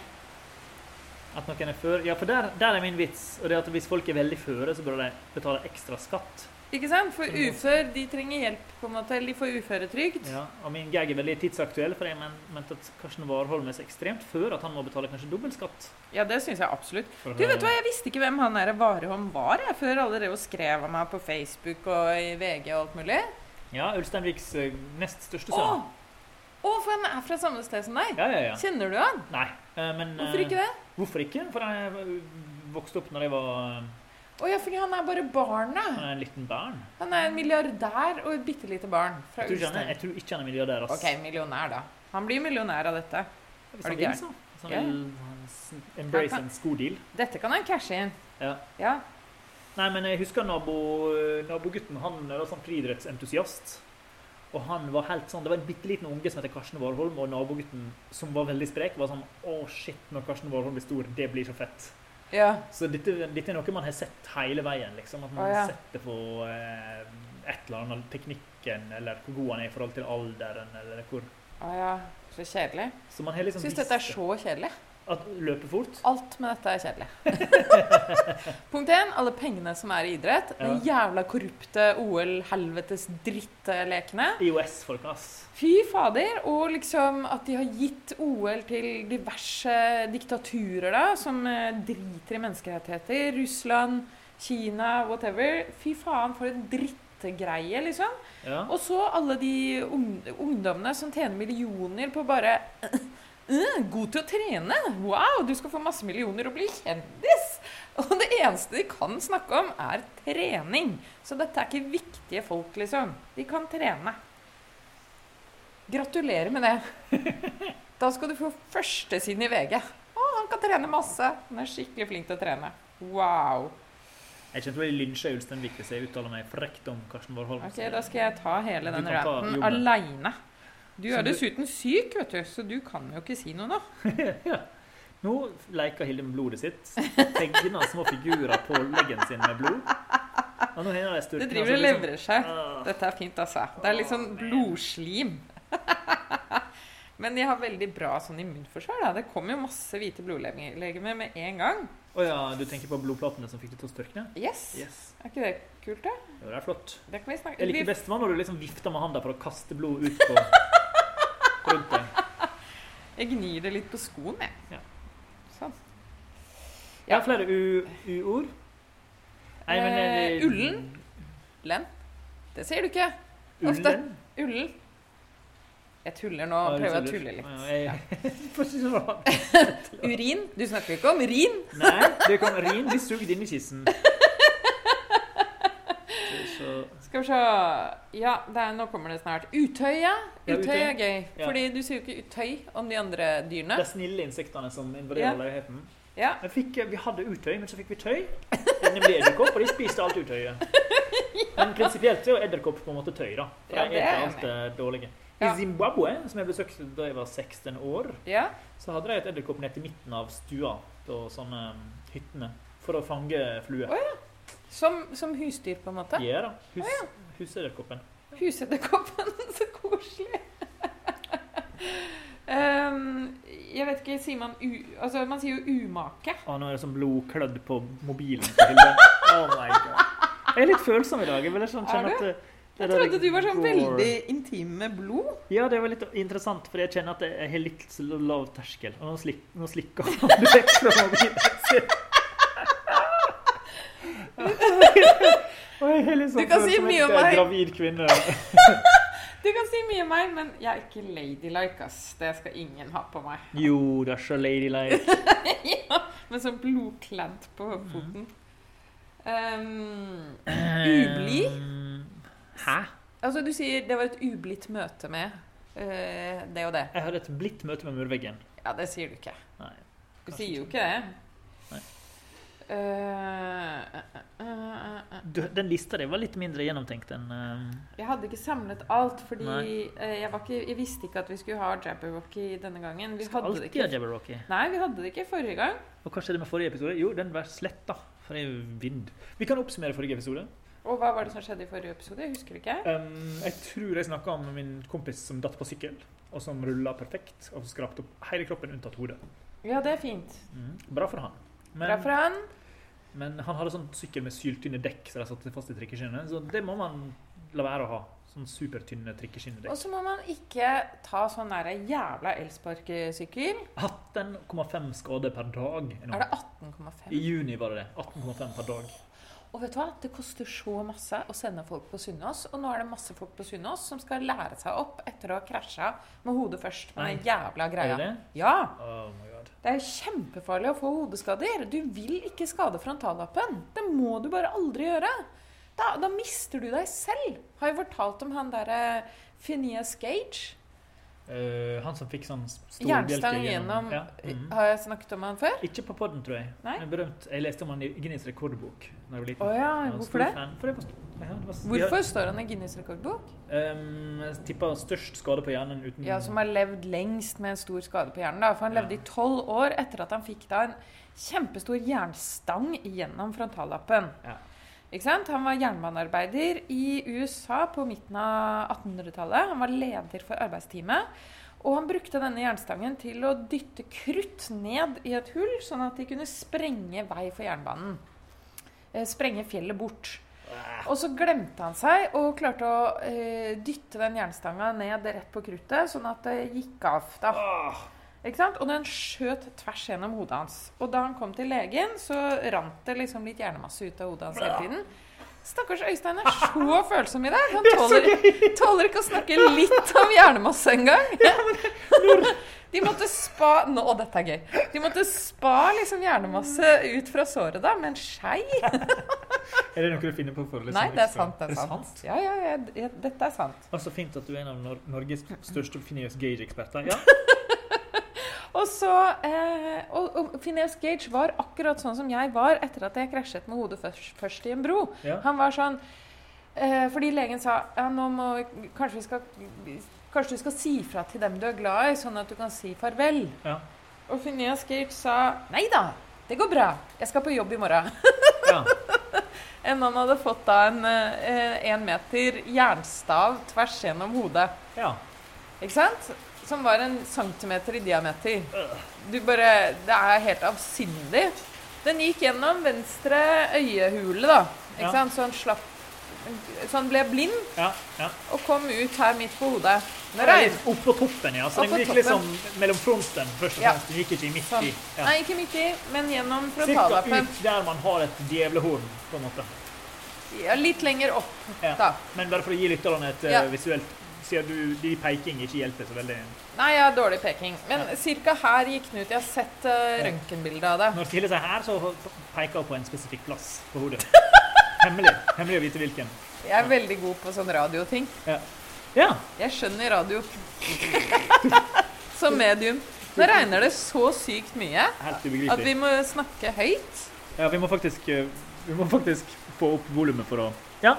At noen er før Ja, for der, der er min vits. Og det er at hvis folk er veldig føre, så bør de betale ekstra skatt. Ikke sant? For ufør, de trenger hjelp, på en måte. De får uføretrygd. Ja, og min gag er veldig tidsaktuell, for jeg men, mente at Karsten Warholm er så ekstremt før at han må betale kanskje dobbeltskatt. Ja, det syns jeg absolutt. for Du, vet hva, jeg visste ikke hvem han der Warholm var, jeg, før alle drev og skrev om meg på Facebook og i VG og alt mulig. Ja, Ulsteinviks eh, nest største sønn. Å, for han er fra samme sted som deg. Ja, ja, ja. Kjenner du han? Nei, eh, men Hvorfor ikke det? eh, Hvorfor ikke? For jeg vokste opp når jeg var eh, oh, ja, fordi han er bare barnet. han er en liten barn. Han er en milliardær og et bitte lite barn Jeg tror, han er, jeg tror ikke han er milliardær. ass. Ok, millionær, da. Han blir millionær av dette. Hvis Er han vil, så. Hvis han Ja. vil embrace kan- en skodeal. Dette kan han cashe inn. Ja. Ja. Nei, men jeg husker nabo, nabogutten. Han var sånn friidrettsentusiast. Og han var helt sånn, Det var en bitte liten unge som heter Karsten Warholm, og nabogutten som var veldig sprek, var sånn Å, shit, når Karsten Warholm blir stor, det blir så fett. Ja. Så dette, dette er noe man har sett hele veien. liksom, At man ah, ja. setter på eh, et eller annet teknikken, eller hvor god han er i forhold til alderen, eller hvor ah, ja. Så kjedelig. Så man har liksom Syns dette er så kjedelig. At løper fort. Alt med dette er kjedelig. Punkt én alle pengene som er i idrett. Den jævla korrupte OL-helvetes drittlekene. IOS-folk, ass. Fy fader. Og liksom at de har gitt OL til diverse diktaturer da, som eh, driter i menneskerettigheter. Russland, Kina, whatever. Fy faen, for en drittgreie, liksom. Ja. Og så alle de ungdommene som tjener millioner på bare «Øh, God til å trene! Wow, du skal få masse millioner og bli kjendis! Og det eneste de kan snakke om, er trening. Så dette er ikke viktige folk, liksom. De kan trene. Gratulerer med det. Da skal du få førstesiden i VG. Å, han kan trene masse. Han er skikkelig flink til å trene. Wow. Jeg kjente bli lynsja i Ulsteinvik hvis jeg uttaler meg frekt om Karsten Warholm. Ok, Da skal jeg ta hele den kan ta aleine. Du er dessuten syk, vet du, så du kan jo ikke si noe nå. ja. Nå leker Hilde med blodet sitt. Tegner små figurer på leggen sin med blod. Og nå jeg styrken, Det driver og altså, liksom- levrer seg. Ah. Dette er fint, altså. Det er litt sånn blodslim. Men de har veldig bra sånn immunforsvar. Da. Det kommer jo masse hvite blodlegemer med en gang. Å ja, du tenker på blodplatene som fikk det til å størkne? Yes! Yes. Er ikke det kult, da? Jo, det er flott. Det kan vi snakke Jeg liker bestemann best var når du liksom vifter med handa for å kaste blod ut på rundt deg. Jeg gnir det litt på skoen, jeg. Ja. Sånn. Jeg har flere u-ord. Nei, men Eh, ullen? Len? Det sier du ikke. Ofte. Ullen? Jeg tuller nå. Ja, Prøver å tulle litt. Ja, jeg-. Urin? Du snakker ikke om rin. Nei, det kom rin blir sugd inn i kissen. Så, Skal vi se Ja, det er, nå kommer det snart. Utøy, ja. Ja, Utøy utøy. er gøy. Ja. Fordi du sier jo ikke utøy om de andre dyrene. de snille insektene som invaderer Ja. leiligheten. Ja. Fikk, vi hadde utøy, men så fikk vi tøy. Nemlig edderkopp, og de spiste alt utøyet. Men prinsipielt er jo edderkopp på en måte tøy, da. For Ja, det er alt det dårlige. Ja. I Zimbabwe, som jeg besøkte da jeg var 16 år, ja. så hadde de et edderkopp ned til midten av stua på sånne um, hyttene for å fange fluer. Oi. Som, som husdyr, på en måte. Ja da. Hus, Husedderkoppen. Husedderkoppen. Så koselig. um, Jeg vet ikke, sier man u... Altså, man sier jo umake. Ah, nå er det sånn blodklødd på mobilen til Hilde. Oh my god. Jeg er litt følsom i dag. Jeg, sånn Er at du? det, det Jeg trodde du var sånn går- veldig intim med blod. Ja, det var litt interessant, for jeg kjenner at jeg har litt lav terskel. Og nå, slik, nå slikker han vekk fra mobilen. Og jeg har litt sånn Du kan si mye om meg. Gravid kvinne. Du kan si mye om meg, men jeg er ikke ladylike, ass. Det skal ingen ha på meg. Jo, det er så ladylike. ja, med sånn blodkledd på foten. Um, Ublid? Eh, Hæ? altså, du sier det var et ublidt møte med uh, det og det. Jeg hadde et blidt møte med murveggen. Ja, det sier du ikke. Nei. Du sier jo ikke det. Nei. Eh, eh, eh. Du, den lista di var litt mindre gjennomtenkt enn Jeg hadde ikke samlet alt, fordi jeg, var ikke, jeg visste ikke at vi skulle ha Jabberwocky denne gangen. Vi Skal hadde alltid ha. Jabberwocky. Nei, vi hadde det ikke forrige gang. Og hva skjedde med forrige episode? Jo, den ble sletta. For det er jo vind. Vi kan oppsummere forrige episode. Og hva var det som skjedde i forrige episode? Jeg husker ikke. Um, jeg tror jeg snakka om min kompis som datt på sykkel, og som rulla perfekt, og skrapte opp hele kroppen unntatt hodet. Ja, det er fint. Mm. Bra for han. Men, Bra for han. men han hadde sånn sykkel med syltynne dekk, så de satte fast i trikkeskinnene. Så det må man la være å ha. Sånn supertynne trikkeskinnedekk. Og så må man ikke ta sånn der jævla elsparkesykkel. 18,5 skader per dag. nå. Er det 18,5? I juni var det det. 18,5 per dag. Og vet du hva? Det koster så masse å sende folk på Sunnaas. Og nå er det masse folk på Sunnaas som skal lære seg opp etter å ha krasja med hodet først. Med den jævla Er greia. Er det? Ja! Oh. Det er kjempefarlig å få hodeskader. Du vil ikke skade frontallappen. Det må du bare aldri gjøre. Da, da mister du deg selv. Har jeg fortalt om han derre Phineas Gage? Eh, han som fikk sånn stor Jernstang gjennom ja. mhm. Har jeg snakket om han før? Ikke på podden, tror jeg. Er berømt. Jeg leste om han i Guinness rekordbok da jeg var liten. Oh, ja, hvorfor det? For det var, ja, det var, Hvorfor står han i Guinness rekordbok? Um, Tippa tipper størst skade på hjernen uten Ja, Som har levd lengst med en stor skade på hjernen. da, For han levde i tolv år etter at han fikk da en kjempestor jernstang gjennom frontallappen. Ja. Han var jernbanearbeider i USA på midten av 1800-tallet. Han var leder for arbeidsteamet. Og han brukte denne jernstangen til å dytte krutt ned i et hull, sånn at de kunne sprenge vei for jernbanen. Eh, sprenge fjellet bort. Og så glemte han seg og klarte å eh, dytte den jernstanga ned rett på kruttet, sånn at det gikk av. da. Og den skjøt tvers gjennom hodet hans. Og da han kom til legen, så rant det liksom litt hjernemasse ut av hodet hans hele tiden. Stakkars Øystein er så følsom i dag. Han tåler, tåler ikke å snakke litt om hjernemasse engang. De måtte spa Nå, dette er gøy. De måtte spa liksom hjernemasse ut fra såret da, med en skei. er det noe du finner på for liksom Nei, det er sant. Det er sant. Ja, ja, ja, ja, dette er sant. Og så fint at du er en av Norges største Phineas Gage-eksperter. Ja. Og så eh, Og, og Phineas Gage var akkurat sånn som jeg var etter at jeg krasjet med hodet først, først i en bro. Ja. Han var sånn eh, Fordi legen sa ja, nå må, kanskje, vi skal, kanskje du skal si fra til dem du er glad i, sånn at du kan si farvel. Ja. Og Phineas Gage sa nei da, det går bra. Jeg skal på jobb i morgen. ja. Enn han hadde fått da en én en meter jernstav tvers gjennom hodet. ja. Ikke sant? Som var en centimeter i diameter. Du bare Det er helt avsindig. Den gikk gjennom venstre øyehule, da. Ikke Ja. sant? Så han slapp Så han ble blind ja. ja. og kom ut her midt på hodet. Opp oppå toppen, ja. Så den gikk liksom mellom fronten først og fremst. Den gikk ikke midt Sånn. i. Ja. Nei, ikke midt i, men gjennom Cirka ut der man har et djevlehorn, på en måte. Ja, litt lenger opp, da. Men bare for å gi lytterne et eh, visuelt Siden du, de peking ikke hjelper så veldig. Nei, jeg har dårlig peking. Men Ja. cirka her gikk den ut. Jeg har sett uh, røntgenbilde av det. Når Silje sier her, så peker hun på en spesifikk plass på hodet. Hemmelig. Hemmelig å vite hvilken. Jeg er veldig god på sånn radioting. Ja. ja. Jeg skjønner radio som medium. Nå regner det så sykt mye at vi må snakke høyt. Ja, vi må faktisk, eh, vi må faktisk få opp volumet for å Ja.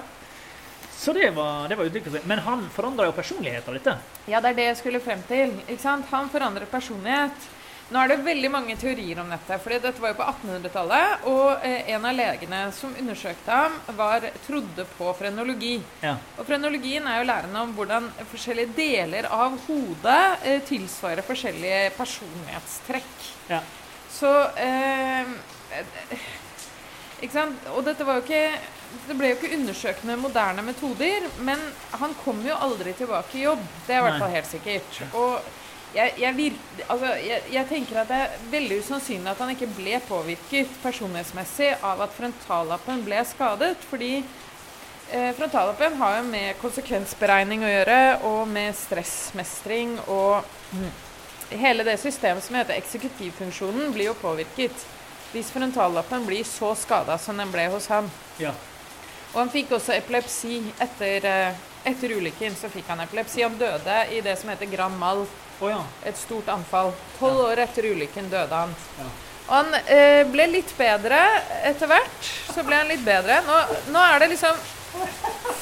Så det var, det var uttrykket. Men han forandra jo personligheten litt. Ja, det er det jeg skulle frem til. Ikke sant? Han forandrer personlighet. Nå er det veldig mange teorier om dette. fordi dette var jo på 1800-tallet. Og eh, en av legene som undersøkte ham, var, trodde på frenologi. Ja. Og frenologien er jo læren om hvordan forskjellige deler av hodet eh, tilsvarer forskjellige personlighetstrekk. Ja. Så eh, Ikke sant? Og dette var jo ikke Det ble jo ikke undersøkt med moderne metoder, men han kom jo aldri tilbake i jobb. Det er i hvert fall helt sikkert. Og jeg, jeg, vir, altså, jeg, jeg tenker at det er veldig usannsynlig at han ikke ble påvirket personlighetsmessig av at frontallappen ble skadet. Fordi eh, frontallappen har jo med konsekvensberegning å gjøre, og med stressmestring og Hele det systemet som heter eksekutivfunksjonen, blir jo påvirket. Hvis frontallappen blir så skada som den ble hos ham. Ja. Og han fikk også epilepsi etter, eh, etter ulykken. så fikk Han epilepsi. Han døde i det som heter Grand Mal, Oh, ja. et stort anfall. Tolv år etter ulykken døde han. Ja. Og han eh, ble litt bedre etter hvert. Så ble han litt bedre. Nå, nå er det liksom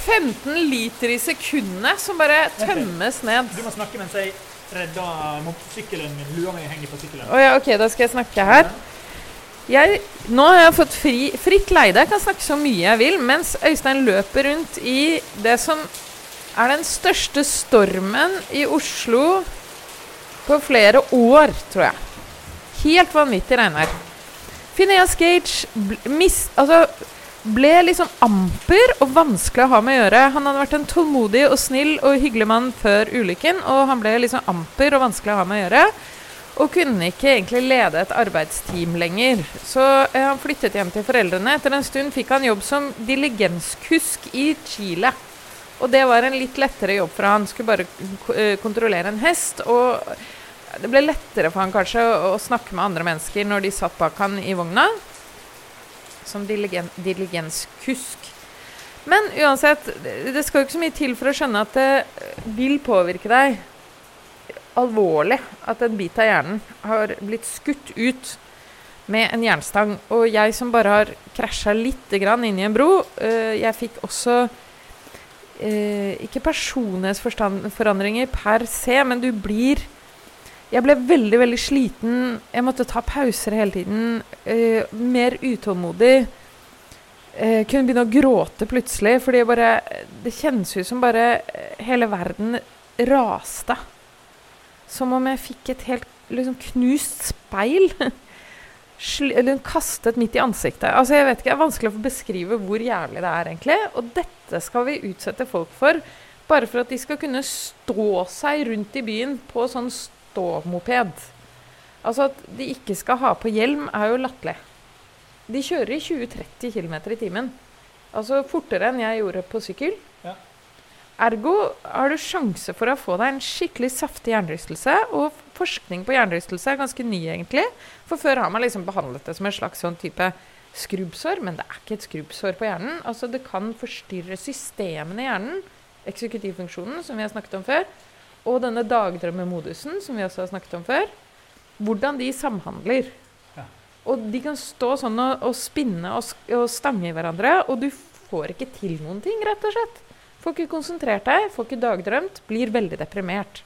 15 liter i sekundet som bare tømmes ned. Du må snakke mens jeg redder motorsykkelen min. Lua mi henger på sykkelen. Oh, ja, OK, da skal jeg snakke her. Jeg, nå har jeg fått fri, fritt leide. Jeg kan snakke så mye jeg vil, mens Øystein løper rundt i det som er den største stormen i Oslo på flere år, tror jeg. Helt vanvittig regnvær. Phineas Gage mis, altså, ble liksom amper og vanskelig å ha med å gjøre. Han hadde vært en tålmodig og snill og hyggelig mann før ulykken, og han ble liksom amper og vanskelig å ha med å gjøre. Og kunne ikke egentlig lede et arbeidsteam lenger. Så eh, han flyttet hjem til foreldrene. Etter en stund fikk han jobb som diligenskusk i Chile. Og det var en litt lettere jobb for han. Skulle bare eh, kontrollere en hest. Og det ble lettere for han kanskje å, å snakke med andre mennesker når de satt bak han i vogna. Som diligen, diligenskusk. Men uansett, det skal jo ikke så mye til for å skjønne at det vil påvirke deg alvorlig at en bit av hjernen har blitt skutt ut med en jernstang. Og jeg som bare har krasja lite grann inn i en bro, øh, jeg fikk også øh, ikke personlighetsforandringer per se, men du blir Jeg ble veldig, veldig sliten. Jeg måtte ta pauser hele tiden. øh, mer utålmodig. Eh, kunne begynne å gråte plutselig, fordi bare Det kjennes ut som bare hele verden raste. Som om jeg fikk et helt liksom, knust speil. Eller kastet midt i ansiktet. Altså, jeg vet ikke, Det er vanskelig å få beskrive hvor jævlig det er, egentlig. Og dette skal vi utsette folk for. Bare for at de skal kunne stå seg rundt i byen på sånn ståmoped. Altså at de ikke skal ha på hjelm, er jo latterlig. De kjører i 20-30 km i timen. Altså fortere enn jeg gjorde på sykkel. Ergo har du sjanse for å få deg en skikkelig saftig hjernerystelse. Og forskning på hjernerystelse er ganske ny, egentlig. For før har man liksom behandlet det som en slags sånn type skrubbsår, men det er ikke et skrubbsår på hjernen. Altså Det kan forstyrre systemene i hjernen, eksekutivfunksjonen, som vi har snakket om før, og denne dagdrømmemodusen, som vi også har snakket om før. Hvordan de samhandler. Ja. Og de kan stå sånn og, og spinne og, og stange i hverandre, og du får ikke til noen ting, rett og slett. Får ikke konsentrert deg, får ikke dagdrømt, blir veldig deprimert.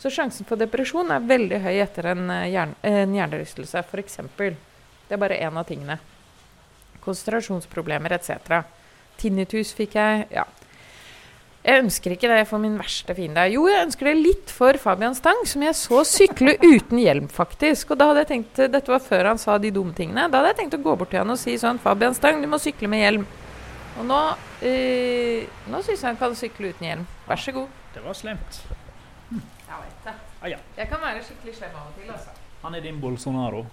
Så sjansen for depresjon er veldig høy etter en, eh, hjern, en hjernerystelse, f.eks. Det er bare én av tingene. Konsentrasjonsproblemer etc. Tinnitus fikk jeg. Ja. Jeg ønsker ikke det for min verste fiende. Jo, jeg ønsker det litt for Fabian Stang, som jeg så sykle uten hjelm, faktisk. Og da hadde jeg tenkt, Dette var før han sa de dumme tingene. Da hadde jeg tenkt å gå bort til han og si sånn Fabian Stang, du må sykle med hjelm. Og nå eh, Nå syns jeg han kan sykle uten hjelm. Vær så god. Det var slemt. Jeg vet det. Ah, ja. Jeg kan være skikkelig slem av og til, altså. Han er din Bolsonaro.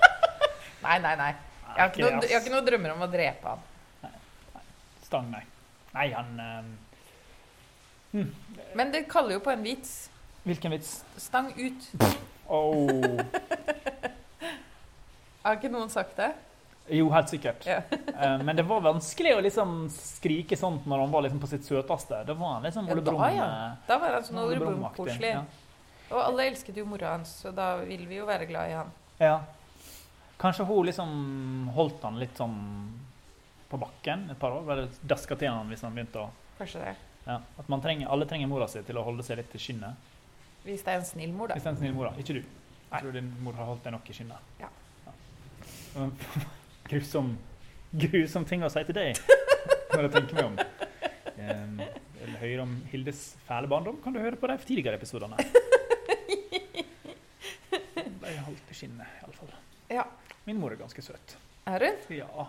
Nei, nei, nei. Jeg har ikke, noe, jeg har ikke noe drømmer om å drepe han. Stang, nei. Nei, han eh, Men det kaller jo på en vits. Hvilken vits? Stang ut. Oh. Har ikke noen sagt det? Jo, helt sikkert. Ja. Eh, men det var vanskelig å liksom skrike sånt når han var liksom på sitt søteste. Da var han liksom Ole Brumm. ja. Da var han sånn Ole. Brumm-koselig. Ja. Og alle elsket jo mora hans, så da vil vi jo være glad i han. ja. Kanskje hun liksom holdt han litt sånn på bakken et par år? Bare daska til han hvis han begynte å Kanskje det. ja. At man trenger, alle trenger mora si til å holde seg litt i skinnet. Hvis det er en snill mor, da. Hvis det er en snill mor, da. Ikke du. Jeg tror din mor har holdt deg nok i skinnet. Ja. Ja. Grusom, grusom ting å si til deg, når jeg tenker meg om. Um, vil høre om Hildes fæle barndom, kan du høre på de tidligere episodene. De holdt i skinnet, iallfall. Ja. Min mor er ganske søt. Er hun? Ja.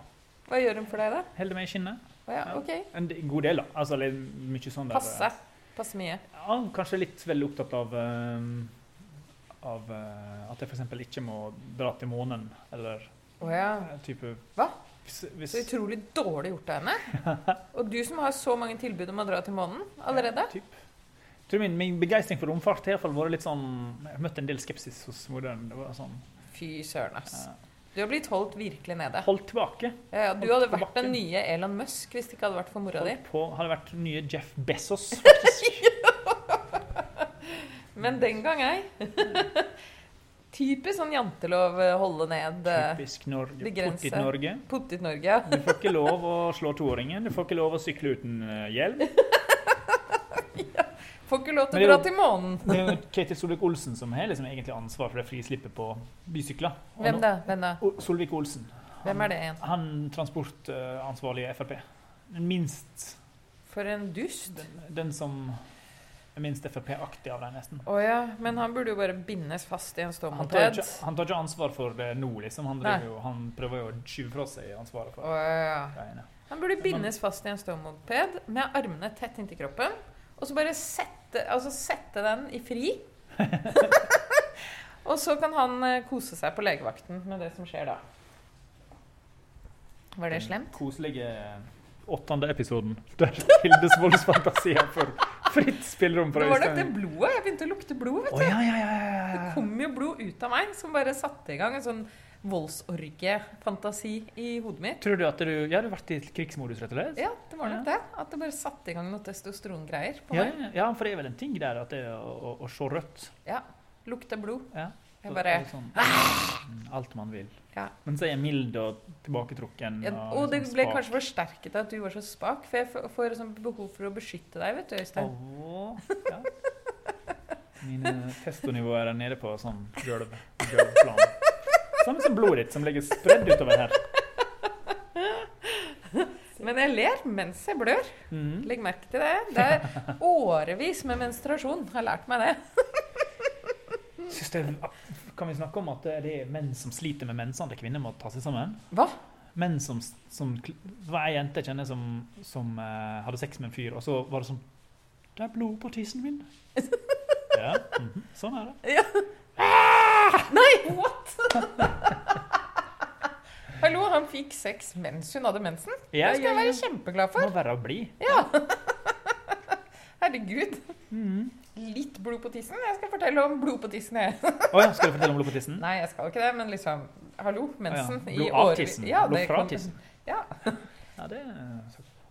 Hva gjør hun for deg, da? Holder meg i skinnet. Oh, ja, okay. OK. En god del, da. Altså mye sånn der Passe. Passe mye. Ja, kanskje litt veldig opptatt av um, av uh, at jeg f.eks. ikke må dra til månen, eller Å ja. type Hva? Hvis, Så utrolig dårlig gjort av henne. Og du som har så mange tilbud om å dra til månen allerede. Ja, typ. Jeg tror min, min begeistring for romfart har vært litt sånn Jeg har møtt en del skepsis hos moderen. Det var sånn Fy søren, ass. uh, Du har blitt holdt virkelig nede. Holdt tilbake. Ja, ja, du holdt hadde vært den nye Elon Musk hvis det ikke hadde vært for mora di. På, hadde vært nye Jeff Bezos, faktisk. Men den gang ei. Typisk sånn jantelov eh, holde ned eh, Typisk Norge. begrense. Pottit-Norge. Puttit Norge. ja. Du får ikke lov å slå toåringen. Du får ikke lov å sykle uten hjelm. hjelm. Får ikke lov til å dra til månen. Det er jo Ketil Solvik-Olsen som har liksom egentlig ansvar for det frislippet på bysykler. Hvem det? da? Hvem da? Solvik-Olsen. Hvem er det igjen? Han transportansvarlig i Frp. Den minst For en dust. den, den som minst Frp-aktig av dem, nesten. Oh, ja, men han burde jo bare bindes fast i en Han ståmoped. ikke, han tar ikke ansvar for det nå, liksom. Han, jo, han prøver jo å skyve fra seg ansvaret for oh, ja. greiene. Han burde bindes fast i en ståmoped med armene tett inntil kroppen. Og så bare sette, altså sette den i fri. og så kan han eh, kose seg på legevakten med det som skjer da. Var det slemt? Den? Koselige åttende episoden der Hildes voldsfantasier får fritt spillerom for Det var nok det blodet. Jeg begynte å lukte blod. vet du. ja, ja, ja, ja, Det kom jo blod ut av meg som bare satte i gang en sånn voldsorgefantasi i hodet mitt. Tror du at du Ja, du har vært i krigsmodus, rett og slett? Ja, det var nok det. At det bare satte i gang noe testosterongreier på Ja, meg. ja, for det er vel en ting der at det er å, å, å se rødt. Ja. Lukte blod. Ja. Jeg bare sånn, mm, Alt man vil. Ja. Men så er jeg mild og tilbaketrukken. Ja, og og det liksom ble spak. kanskje forsterket av at du var så spak. For jeg får- sånn behov for å beskytte deg, vet du, Øystein. Åh, ja. Mine testonivåer er nede på sånn gulv, gulvplan. Samme som blodet ditt, som ligger spredd utover her. Men jeg ler mens jeg blør. Mm. Legg merke til det. Det er årevis med menstruasjon. Jeg Har lært meg det. Syns det, kan vi snakke om at det er menn som sliter med mensene til kvinner må ta seg sammen? Hva? Menn som, som Det var ei jente jeg kjenner som, som uh, hadde sex med en fyr, og så var det sånn Det er blod på tissen min. Ja, mhm, sånn er det. Ja. Nei, what?! Hallo, han fikk sex mens hun hadde mensen? Ja, Det skal jeg ja, være kjempeglad for. Må være å bli. Ja. Herregud. Mhm. Litt blod på tissen? Jeg skal fortelle om blod på tissen, jeg. Å ja, skal du fortelle om blod på tissen? Nei, jeg skal ikke det, men liksom Hallo, mensen Oh, ja. Blod av tissen. Ja, blod fra kom- tissen. Ja. Ja, det.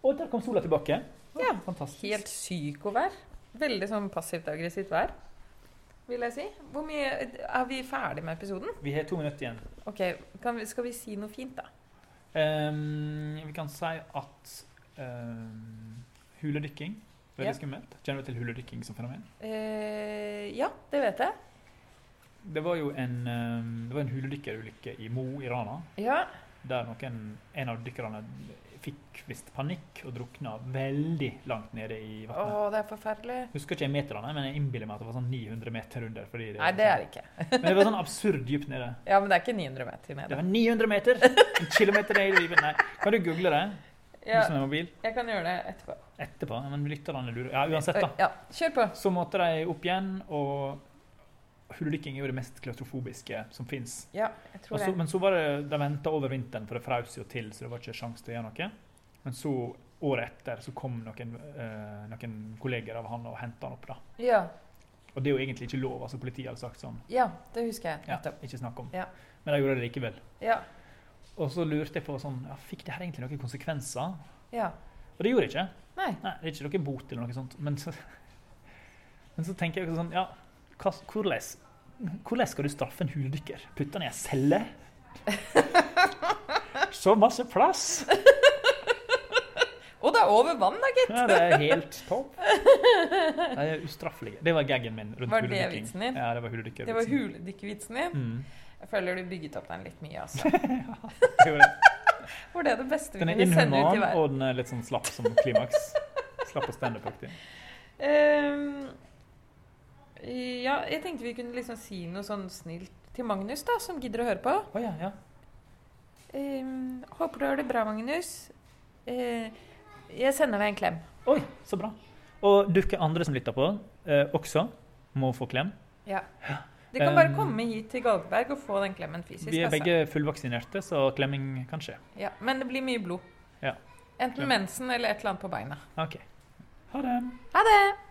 Og der kom sola tilbake. Ja, Fantastisk. Helt psykovær. Veldig sånn passivt aggressivt vær, vil jeg si. Hvor mye Er vi ferdig med episoden? Vi har to minutter igjen. Ok, kan vi, Skal vi si noe fint, da? Um, vi kan si at um, huledykking Veldig Ja. skummelt. Kjenner du til huledykking som fenomen? Eh, ja, det vet jeg. Det var jo en, um, det en huledykkerulykke i Mo i Rana, Ja, der noen, en av dykkerne fikk visst panikk og drukna veldig langt nede i Å, Åh, det er forferdelig. Husker ikke jeg meterne, men jeg innbiller meg at det var sånn 900 meter under. Det Nei, det er det ikke. Men det var sånn absurd dypt nede. Ja, men det er ikke 900 meter Det var 900 meter! En kilometer ned i livet. Nei, kan du google det? Ja, jeg kan gjøre det etterpå. Etterpå? Men lytterne lurer. Ja, uansett, da. Ja, kjør på. Så måtte de opp igjen, og huledykking er jo det mest klaustrofobiske som fins. Ja, jeg tror det. Men så var det, de venta over vinteren, for det frøs jo til, så det var ikke sjanse til å gjøre noe. Men så, året etter, så kom noen, eh, noen kolleger av han og henta han opp. da. Ja, Og det er jo egentlig ikke lov. altså Politiet hadde sagt sånn. ja, det husker jeg Ja, ikke snakk om. Ja. Men de gjorde det likevel. Ja, Og så lurte jeg på sånn, ja, fikk det her egentlig noen konsekvenser? ja. Og det gjorde det ikke. Nei. Nei, det er ikke noe bot eller noe sånt. Men så, men så tenker jeg sånn, ja, hvordan, skal du straffe en huldykker? Putte han i en celle? Så masse plass! Og det er over vann, da, gitt! Ja, det er helt topp. De er ustraffelige. Det var gaggen min rundt Var det huledykking. vitsen din? Ja, det var huldykkervitsen. Det var din. Mm. Jeg føler du bygget opp den litt mye, altså. Det var det. Var det det beste vi Den er kunne sende ut i inhuman, og den er litt sånn slapp som klimaks. Slapp og standup-aktig. Um, ja, jeg tenkte vi kunne liksom si noe sånn snilt til Magnus, da, som gidder å høre på. Oh, ja, ja. Um, håper du har det bra, Magnus. Uh, jeg sender deg en klem. Oi, så bra. Og dukker andre som lytter på, uh, også må få klem. Ja. Du kan bare Um, komme hit til Galgeberg og få den klemmen fysisk. Vi er altså. begge fullvaksinerte, så klemming kan skje. Ja, men det blir mye blod. Ja. Enten mensen eller et eller annet på beina. OK. Ha det. Ha det!